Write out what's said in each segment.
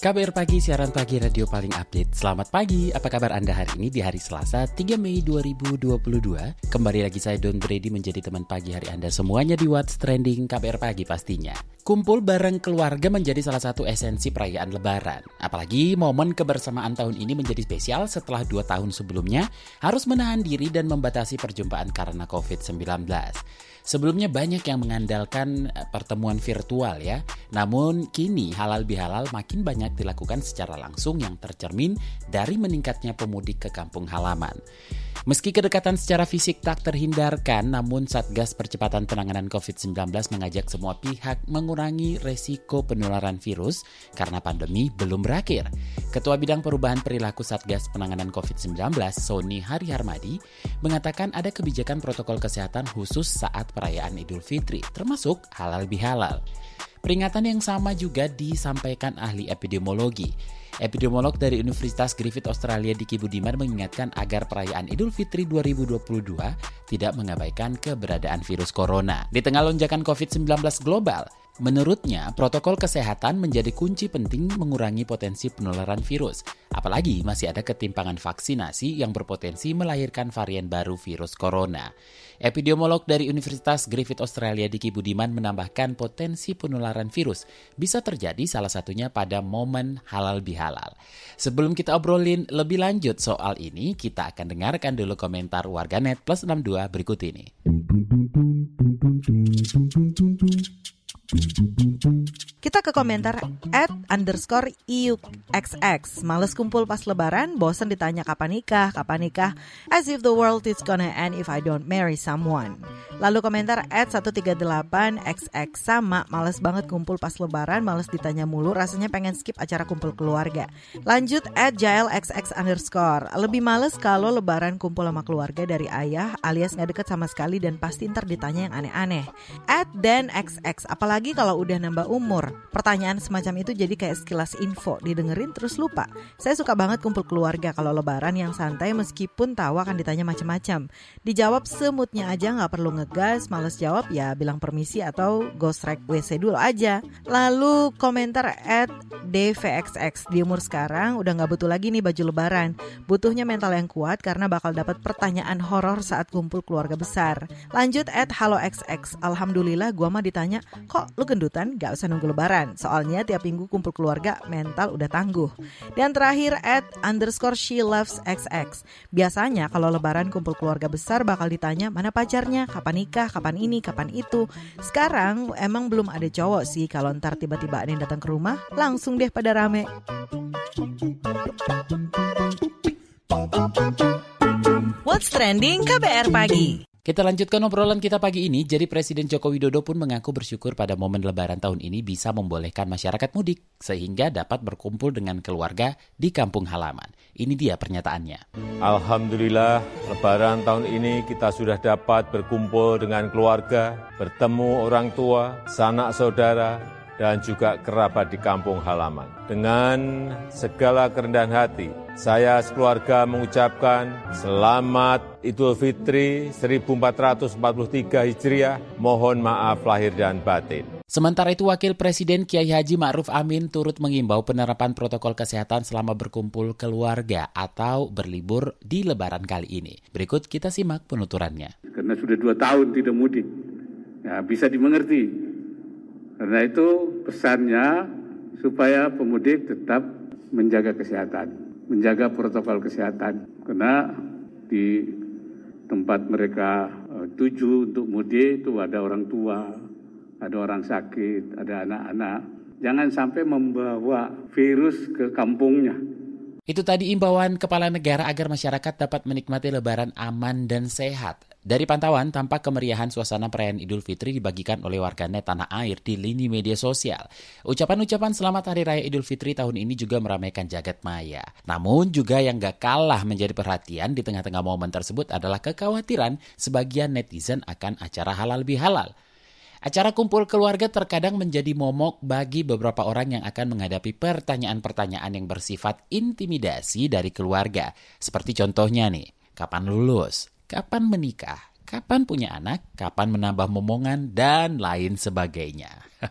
KBR Pagi, siaran pagi radio paling update. Selamat pagi, apa kabar Anda hari ini di hari Selasa 3 Mei 2022? Kembali lagi saya Don Brady menjadi teman pagi hari Anda semuanya di What's Trending KBR Pagi pastinya. Kumpul bareng keluarga menjadi salah satu esensi perayaan lebaran. Apalagi momen kebersamaan tahun ini menjadi spesial setelah dua tahun sebelumnya harus menahan diri dan membatasi perjumpaan karena COVID-19. Sebelumnya banyak yang mengandalkan eh, pertemuan virtual ya. Namun kini halal bihalal makin banyak dilakukan secara langsung yang tercermin dari meningkatnya pemudik ke kampung halaman. Meski kedekatan secara fisik tak terhindarkan, namun Satgas Percepatan Penanganan COVID-19 mengajak semua pihak mengurangi resiko penularan virus karena pandemi belum berakhir. Ketua Bidang Perubahan Perilaku Satgas Penanganan COVID-19, Sony Hari Harmadi, mengatakan ada kebijakan protokol kesehatan khusus saat perayaan Idul Fitri, termasuk halal bihalal. Peringatan yang sama juga disampaikan ahli epidemiologi. Epidemiolog dari Universitas Griffith Australia Diki Budiman mengingatkan agar perayaan Idul Fitri 2022 tidak mengabaikan keberadaan virus corona. Di tengah lonjakan COVID-19 global, Menurutnya, protokol kesehatan menjadi kunci penting mengurangi potensi penularan virus, apalagi masih ada ketimpangan vaksinasi yang berpotensi melahirkan varian baru virus corona. Epidemiolog dari Universitas Griffith Australia Diki Budiman menambahkan potensi penularan virus bisa terjadi salah satunya pada momen halal bihalal. Sebelum kita obrolin lebih lanjut soal ini, kita akan dengarkan dulu komentar warganet plus 62 berikut ini. Kita ke komentar at underscore iuxx. Males kumpul pas lebaran, bosen ditanya kapan nikah, kapan nikah. As if the world is gonna end if I don't marry someone. Lalu komentar at 138xx sama, males banget kumpul pas lebaran, males ditanya mulu, rasanya pengen skip acara kumpul keluarga. Lanjut at jailxx underscore. Lebih males kalau lebaran kumpul sama keluarga dari ayah alias nggak deket sama sekali dan pasti ntar ditanya yang aneh-aneh. At dan xx, apalagi Apalagi kalau udah nambah umur. Pertanyaan semacam itu jadi kayak sekilas info, didengerin terus lupa. Saya suka banget kumpul keluarga kalau lebaran yang santai meskipun tahu akan ditanya macam-macam. Dijawab semutnya aja nggak perlu ngegas, males jawab ya bilang permisi atau go strike WC dulu aja. Lalu komentar at DVXX di umur sekarang udah nggak butuh lagi nih baju lebaran. Butuhnya mental yang kuat karena bakal dapat pertanyaan horor saat kumpul keluarga besar. Lanjut at Halo XX. Alhamdulillah gua mah ditanya, kok lu gendutan gak usah nunggu lebaran. Soalnya tiap minggu kumpul keluarga mental udah tangguh. Dan terakhir at underscore she loves XX. Biasanya kalau lebaran kumpul keluarga besar bakal ditanya mana pacarnya, kapan nikah, kapan ini, kapan itu. Sekarang emang belum ada cowok sih kalau ntar tiba-tiba ada yang datang ke rumah, langsung deh pada rame. What's Trending KBR Pagi. Kita lanjutkan obrolan kita pagi ini. Jadi Presiden Joko Widodo pun mengaku bersyukur pada momen lebaran tahun ini bisa membolehkan masyarakat mudik sehingga dapat berkumpul dengan keluarga di kampung halaman. Ini dia pernyataannya. Alhamdulillah, lebaran tahun ini kita sudah dapat berkumpul dengan keluarga, bertemu orang tua, sanak saudara, dan juga kerabat di kampung halaman. Dengan segala kerendahan hati, saya sekeluarga mengucapkan selamat Idul Fitri 1443 Hijriah. Mohon maaf lahir dan batin. Sementara itu Wakil Presiden Kiai Haji Ma'ruf Amin turut mengimbau penerapan protokol kesehatan selama berkumpul keluarga atau berlibur di lebaran kali ini. Berikut kita simak penuturannya. Karena sudah dua tahun tidak mudik, ya, bisa dimengerti. Karena itu pesannya supaya pemudik tetap menjaga kesehatan menjaga protokol kesehatan karena di tempat mereka uh, tuju untuk mudik itu ada orang tua, ada orang sakit, ada anak-anak. Jangan sampai membawa virus ke kampungnya. Itu tadi imbauan kepala negara agar masyarakat dapat menikmati lebaran aman dan sehat. Dari pantauan, tampak kemeriahan suasana perayaan Idul Fitri dibagikan oleh warganet tanah air di lini media sosial. Ucapan-ucapan selamat Hari Raya Idul Fitri tahun ini juga meramaikan jagat maya. Namun juga yang gak kalah menjadi perhatian di tengah-tengah momen tersebut adalah kekhawatiran sebagian netizen akan acara halal bihalal. Acara kumpul keluarga terkadang menjadi momok bagi beberapa orang yang akan menghadapi pertanyaan-pertanyaan yang bersifat intimidasi dari keluarga. Seperti contohnya nih, kapan lulus, kapan menikah, kapan punya anak, kapan menambah momongan, dan lain sebagainya.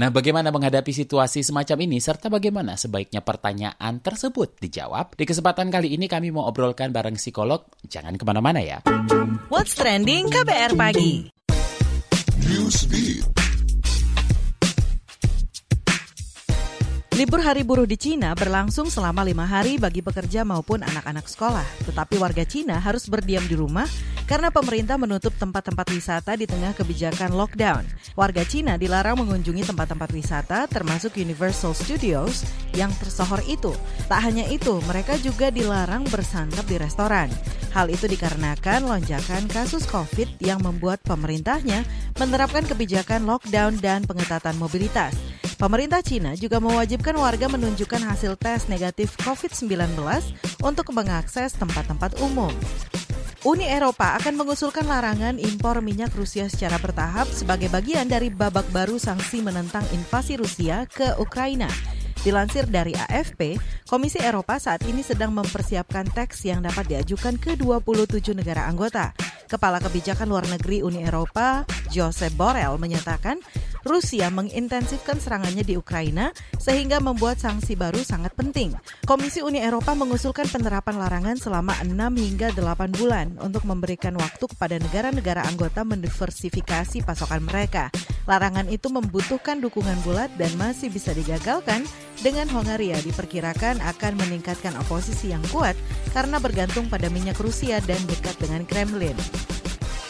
nah, bagaimana menghadapi situasi semacam ini, serta bagaimana sebaiknya pertanyaan tersebut dijawab? Di kesempatan kali ini kami mau obrolkan bareng psikolog, jangan ke mana-mana ya. What's Trending KBR Pagi Newsbeat. Libur hari buruh di Cina berlangsung selama lima hari bagi pekerja maupun anak-anak sekolah. Tetapi warga Cina harus berdiam di rumah karena pemerintah menutup tempat-tempat wisata di tengah kebijakan lockdown. Warga Cina dilarang mengunjungi tempat-tempat wisata termasuk Universal Studios yang tersohor itu. Tak hanya itu, mereka juga dilarang bersantap di restoran. Hal itu dikarenakan lonjakan kasus COVID yang membuat pemerintahnya menerapkan kebijakan lockdown dan pengetatan mobilitas. Pemerintah Cina juga mewajibkan warga menunjukkan hasil tes negatif COVID-19 untuk mengakses tempat-tempat umum. Uni Eropa akan mengusulkan larangan impor minyak Rusia secara bertahap sebagai bagian dari babak baru sanksi menentang invasi Rusia ke Ukraina. Dilansir dari AFP, Komisi Eropa saat ini sedang mempersiapkan teks yang dapat diajukan ke 27 negara anggota. Kepala Kebijakan Luar Negeri Uni Eropa, Josep Borrell, menyatakan Rusia mengintensifkan serangannya di Ukraina sehingga membuat sanksi baru sangat penting. Komisi Uni Eropa mengusulkan penerapan larangan selama 6 hingga 8 bulan untuk memberikan waktu kepada negara-negara anggota mendiversifikasi pasokan mereka. Larangan itu membutuhkan dukungan bulat dan masih bisa digagalkan dengan Hongaria diperkirakan akan meningkatkan oposisi yang kuat karena bergantung pada minyak Rusia dan dekat dengan Kremlin.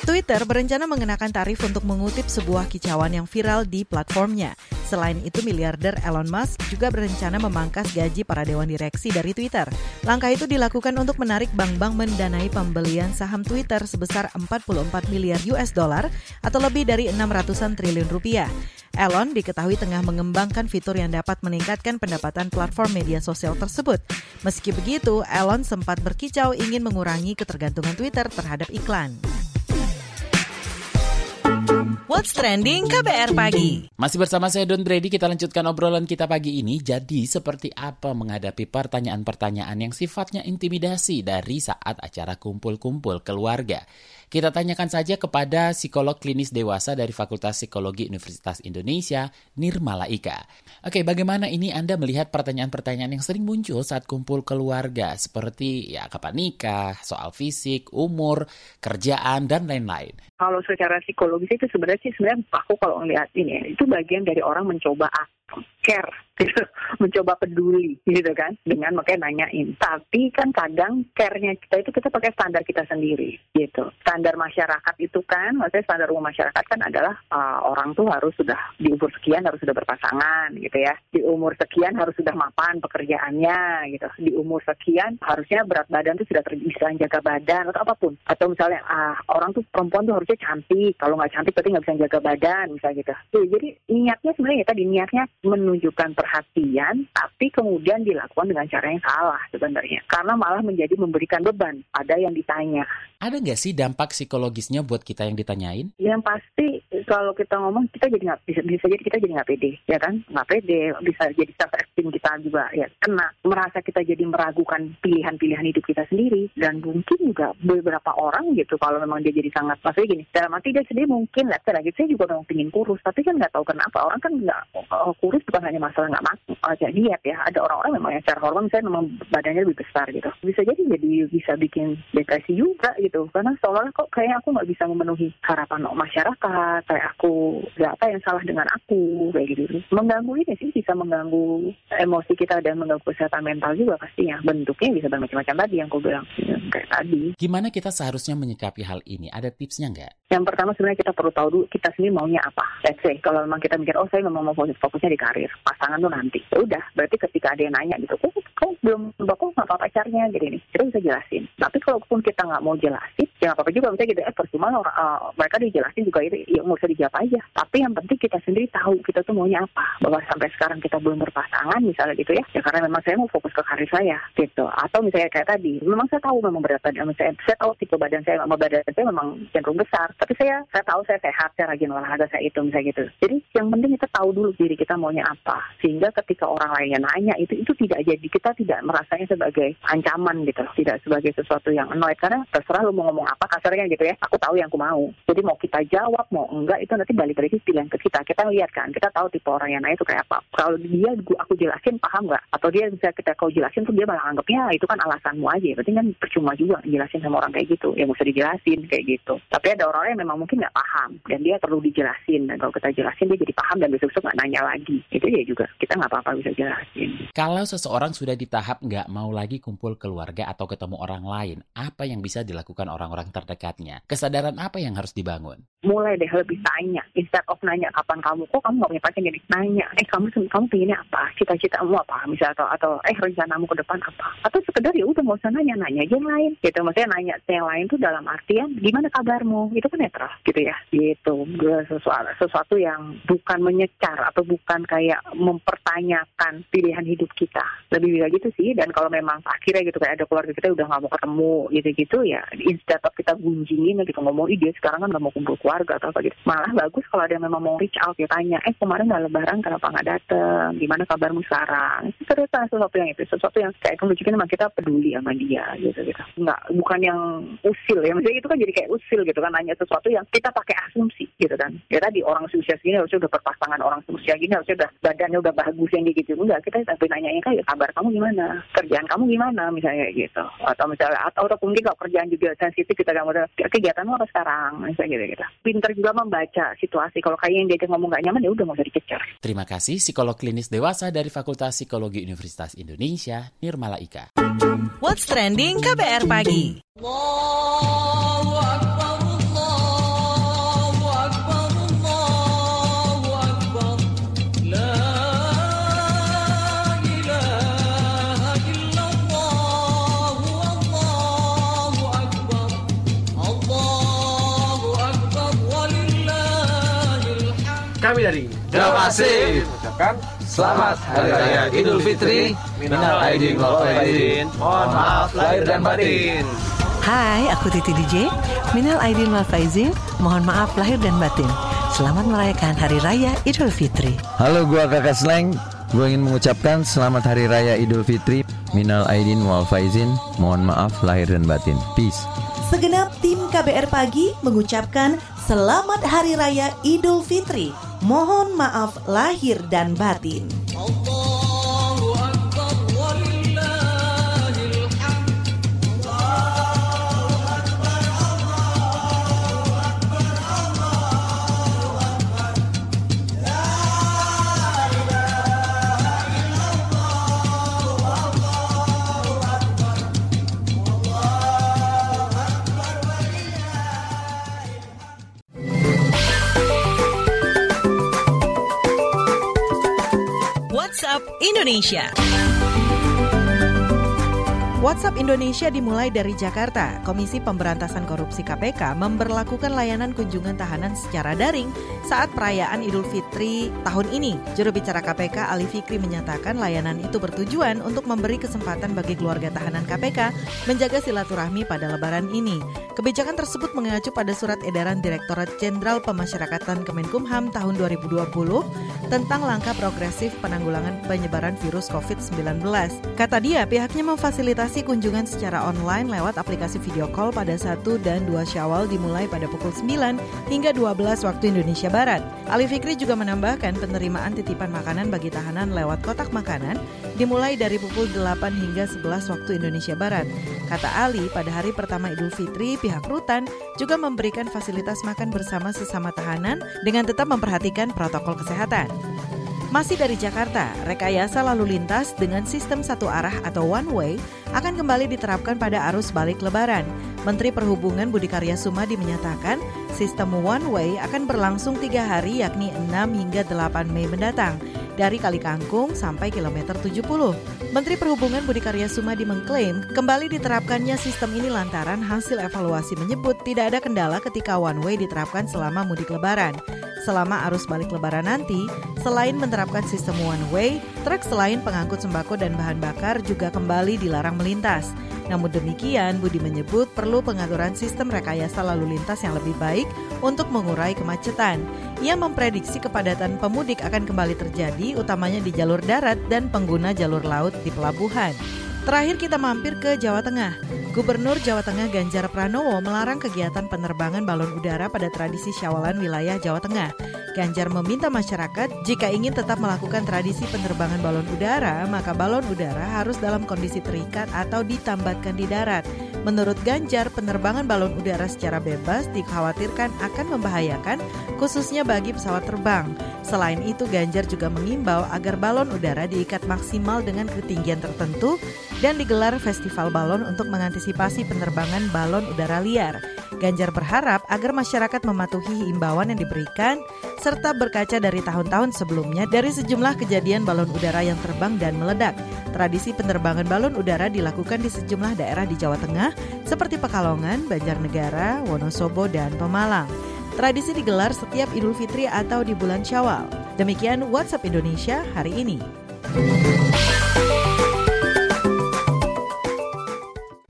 Twitter berencana mengenakan tarif untuk mengutip sebuah kicauan yang viral di platformnya. Selain itu, miliarder Elon Musk juga berencana memangkas gaji para dewan direksi dari Twitter. Langkah itu dilakukan untuk menarik bank-bank mendanai pembelian saham Twitter sebesar 44 miliar US dollar atau lebih dari 600-an triliun rupiah. Elon diketahui tengah mengembangkan fitur yang dapat meningkatkan pendapatan platform media sosial tersebut. Meski begitu, Elon sempat berkicau ingin mengurangi ketergantungan Twitter terhadap iklan. What's Trending KBR Pagi. Masih bersama saya Don Brady, kita lanjutkan obrolan kita pagi ini. Jadi seperti apa menghadapi pertanyaan-pertanyaan yang sifatnya intimidasi dari saat acara kumpul-kumpul keluarga? Kita tanyakan saja kepada psikolog klinis dewasa dari Fakultas Psikologi Universitas Indonesia, Nirmala Ika. Oke, bagaimana ini Anda melihat pertanyaan-pertanyaan yang sering muncul saat kumpul keluarga seperti ya kapan nikah, soal fisik, umur, kerjaan dan lain-lain. Kalau secara psikologis itu sebenarnya sih sebenarnya aku kalau ngelihat ini ya, itu bagian dari orang mencoba care gitu, mencoba peduli gitu kan. Dengan makanya nanyain. Tapi kan kadang care-nya kita itu kita pakai standar kita sendiri gitu. Standar masyarakat itu kan maksudnya standar umum masyarakat kan adalah uh, orang tuh harus sudah di umur sekian harus sudah berpasangan gitu ya. Di umur sekian harus sudah mapan pekerjaannya gitu. Di umur sekian harusnya berat badan tuh sudah bisa jaga badan atau apa pun. Atau misalnya uh, orang tuh perempuan tuh harusnya cantik. Kalau nggak cantik berarti nggak bisa jaga badan misalnya gitu. Jadi niatnya sebenarnya tadi niatnya menunjukkan perhatian, tapi kemudian dilakukan dengan cara yang salah sebenarnya. Karena malah menjadi memberikan beban pada yang ditanya. Ada nggak sih dampak psikologisnya buat kita yang ditanyain? Yang pasti kalau kita ngomong kita jadi nggak bisa bisa jadi kita jadi nggak pede, ya kan? Nggak pede, bisa jadi self esteem kita juga ya kena. Merasa kita jadi meragukan pilihan-pilihan hidup kita sendiri dan mungkin juga beberapa orang gitu kalau memang dia jadi sangat maksudnya gini dalam arti dia sendiri mungkin lah lagi saya juga memang pingin kurus tapi kan nggak tahu kenapa orang kan nggak kurus bukan hanya masalah nggak makan aja uh, diet ya. Ada orang-orang memang yang secara hormon misalnya memang badannya lebih besar gitu. Bisa jadi jadi bisa bikin depresi juga gitu. Karena seolah kok kayaknya aku nggak bisa memenuhi harapan masyarakat kayak aku nggak apa yang salah dengan aku kayak gitu. Mengganggu ini sih bisa mengganggu emosi kita dan mengganggu kesehatan mental juga pastinya. Bentuknya bisa bermacam-macam tadi yang aku bilang kayak tadi. Gimana kita seharusnya menyikapi hal ini? Ada tipsnya nggak? Yang pertama sebenarnya kita perlu tahu dulu kita sendiri maunya apa. Let's say kalau memang kita mikir oh saya memang mau fokusnya di karir pasangan tuh nanti. Ya udah, berarti ketika ada yang nanya gitu, kok, kok belum kok nggak apa pacarnya jadi ini, kita bisa jelasin. Tapi kalaupun kita nggak mau jelasin, ya apa-apa juga misalnya gitu, eh percuma uh, mereka dijelasin juga itu ya nggak usah dijawab aja. Tapi yang penting kita sendiri tahu kita tuh maunya apa. Bahwa sampai sekarang kita belum berpasangan misalnya gitu ya, ya karena memang saya mau fokus ke karir saya gitu. Atau misalnya kayak tadi, memang saya tahu memang berat badan saya, saya tahu tipe badan saya, badan saya memang cenderung besar. Tapi saya saya tahu saya sehat, saya rajin olahraga saya itu misalnya gitu. Jadi yang penting kita tahu dulu diri kita maunya apa. Sehingga ketika orang lainnya nanya itu itu tidak jadi kita tidak merasanya sebagai ancaman gitu tidak sebagai sesuatu yang annoyed karena terserah lu mau ngomong apa kasarnya gitu ya. Aku tahu yang aku mau. Jadi mau kita jawab mau enggak itu nanti balik lagi pilihan ke kita. Kita lihat kan, kita tahu tipe orang yang nanya itu kayak apa. Kalau dia aku jelasin paham nggak? Atau dia bisa kita kau jelasin tuh dia malah anggapnya itu kan alasanmu aja. Berarti kan percuma juga jelasin sama orang kayak gitu. Ya usah dijelasin kayak gitu. Tapi ada orang yang memang mungkin nggak paham dan dia perlu dijelasin. Dan kalau kita jelasin dia jadi paham dan besok-besok nggak nanya lagi. Itu ya juga kita nggak apa-apa bisa jelasin. Kalau seseorang sudah di tahap nggak mau lagi kumpul keluarga atau ketemu orang lain, apa yang bisa dilakukan orang-orang terdekatnya? Kesadaran apa yang harus dibangun? mulai deh lebih tanya. Instead of nanya kapan kamu kok kamu nggak punya pacar jadi nanya eh kamu kamu pengennya apa? Cita-citamu apa? Misalnya atau atau eh rencanamu ke depan apa? Atau sekedar ya udah nggak usah nanya nanya aja yang lain. Gitu maksudnya nanya yang lain tuh dalam artian gimana kabarmu? Itu kan netral gitu ya. Gitu sesuatu sesuatu yang bukan menyecar atau bukan kayak mempertanyakan pilihan hidup kita lebih bisa gitu sih dan kalau memang akhirnya gitu kayak ada keluarga kita udah nggak mau ketemu gitu-gitu ya instead of kita gunjingin gitu ngomong dia sekarang kan nggak mau kumpul keluarga atau apa gitu. Malah bagus kalau ada yang memang mau reach out ya tanya, eh kemarin nggak lebaran kenapa nggak dateng? Gimana kabarmu sekarang? Itu ternyata sesuatu yang itu, sesuatu yang kayak menunjukkan memang kita peduli sama dia gitu gitu. Nggak, bukan yang usil ya, maksudnya itu kan jadi kayak usil gitu kan, nanya sesuatu yang kita pakai asumsi gitu kan. Ya tadi orang seusia segini harusnya udah berpasangan, orang seusia gini harusnya udah badannya udah bagus yang gitu. Enggak, kita tapi nanya kayak kabar kamu gimana? Kerjaan kamu gimana misalnya gitu. Atau misalnya atau, atau mungkin kalau kerjaan juga sensitif kita nggak mau kegiatanmu apa sekarang misalnya gitu gitu pinter juga membaca situasi. Kalau kayak yang dia ngomong gak nyaman, ya udah mau usah dikejar. Terima kasih psikolog klinis dewasa dari Fakultas Psikologi Universitas Indonesia, Nirmala Ika. What's trending KBR pagi? Kami Jawa Pasir mengucapkan Selamat Hari Raya Idul Fitri Minal Aidin wal Faizin Mohon maaf lahir dan batin Hai, aku Titi DJ. Minal Aidin wal Faizin. Mohon maaf lahir dan batin. Selamat merayakan Hari Raya Idul Fitri. Halo, gua Kakak Sleng. Gue ingin mengucapkan Selamat Hari Raya Idul Fitri. Minal Aidin wal Faizin. Mohon maaf lahir dan batin. Peace. Segenap tim KBR Pagi mengucapkan Selamat Hari Raya Idul Fitri. Mohon maaf lahir dan batin. Indonesia. WhatsApp Indonesia dimulai dari Jakarta. Komisi Pemberantasan Korupsi KPK memberlakukan layanan kunjungan tahanan secara daring saat perayaan Idul Fitri tahun ini. Juru bicara KPK Ali Fikri menyatakan layanan itu bertujuan untuk memberi kesempatan bagi keluarga tahanan KPK menjaga silaturahmi pada lebaran ini. Kebijakan tersebut mengacu pada surat edaran Direktorat Jenderal Pemasyarakatan Kemenkumham tahun 2020 tentang langkah progresif penanggulangan penyebaran virus COVID-19. Kata dia, pihaknya memfasilitasi kunjungan secara online lewat aplikasi video call pada 1 dan 2 Syawal dimulai pada pukul 9 hingga 12 waktu Indonesia Barat. Ali Fikri juga menambahkan penerimaan titipan makanan bagi tahanan lewat kotak makanan dimulai dari pukul 8 hingga 11 waktu Indonesia Barat. Kata Ali, pada hari pertama Idul Fitri, pihak rutan juga memberikan fasilitas makan bersama sesama tahanan dengan tetap memperhatikan protokol kesehatan. Masih dari Jakarta, rekayasa lalu lintas dengan sistem satu arah atau one way akan kembali diterapkan pada arus balik lebaran. Menteri Perhubungan Budi Karya Sumadi menyatakan sistem one way akan berlangsung tiga hari yakni 6 hingga 8 Mei mendatang. dari Kali Kangkung sampai kilometer 70. Menteri Perhubungan Budi Karya Sumadi mengklaim kembali diterapkannya sistem ini lantaran hasil evaluasi menyebut tidak ada kendala ketika one way diterapkan selama mudik lebaran. Selama arus balik lebaran nanti, selain menerapkan sistem one way, truk selain pengangkut sembako dan bahan bakar juga kembali dilarang melintas. Namun demikian, Budi menyebut perlu pengaturan sistem rekayasa lalu lintas yang lebih baik untuk mengurai kemacetan. Ia memprediksi kepadatan pemudik akan kembali terjadi, utamanya di jalur darat dan pengguna jalur laut di pelabuhan. Terakhir kita mampir ke Jawa Tengah. Gubernur Jawa Tengah Ganjar Pranowo melarang kegiatan penerbangan balon udara pada tradisi Syawalan wilayah Jawa Tengah. Ganjar meminta masyarakat jika ingin tetap melakukan tradisi penerbangan balon udara, maka balon udara harus dalam kondisi terikat atau ditambatkan di darat. Menurut Ganjar, penerbangan balon udara secara bebas dikhawatirkan akan membahayakan, khususnya bagi pesawat terbang. Selain itu, Ganjar juga mengimbau agar balon udara diikat maksimal dengan ketinggian tertentu dan digelar festival balon untuk mengantisipasi penerbangan balon udara liar. Ganjar berharap agar masyarakat mematuhi imbauan yang diberikan serta berkaca dari tahun-tahun sebelumnya dari sejumlah kejadian balon udara yang terbang dan meledak. Tradisi penerbangan balon udara dilakukan di sejumlah daerah di Jawa Tengah seperti Pekalongan, Banjarnegara, Wonosobo, dan Pemalang. Tradisi digelar setiap Idul Fitri atau di bulan Syawal. Demikian WhatsApp Indonesia hari ini.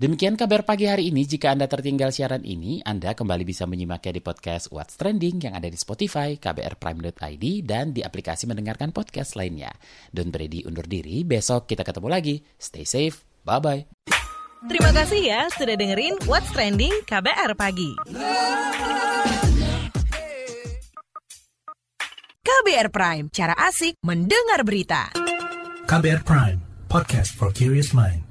Demikian kabar pagi hari ini. Jika Anda tertinggal siaran ini, Anda kembali bisa menyimaknya di podcast What's Trending yang ada di Spotify, kbrprime.id, dan di aplikasi mendengarkan podcast lainnya. Don Brady undur diri, besok kita ketemu lagi. Stay safe, bye-bye. Terima kasih ya sudah dengerin What's Trending KBR Pagi. KBR Prime, cara asik mendengar berita. KBR Prime, podcast for curious mind.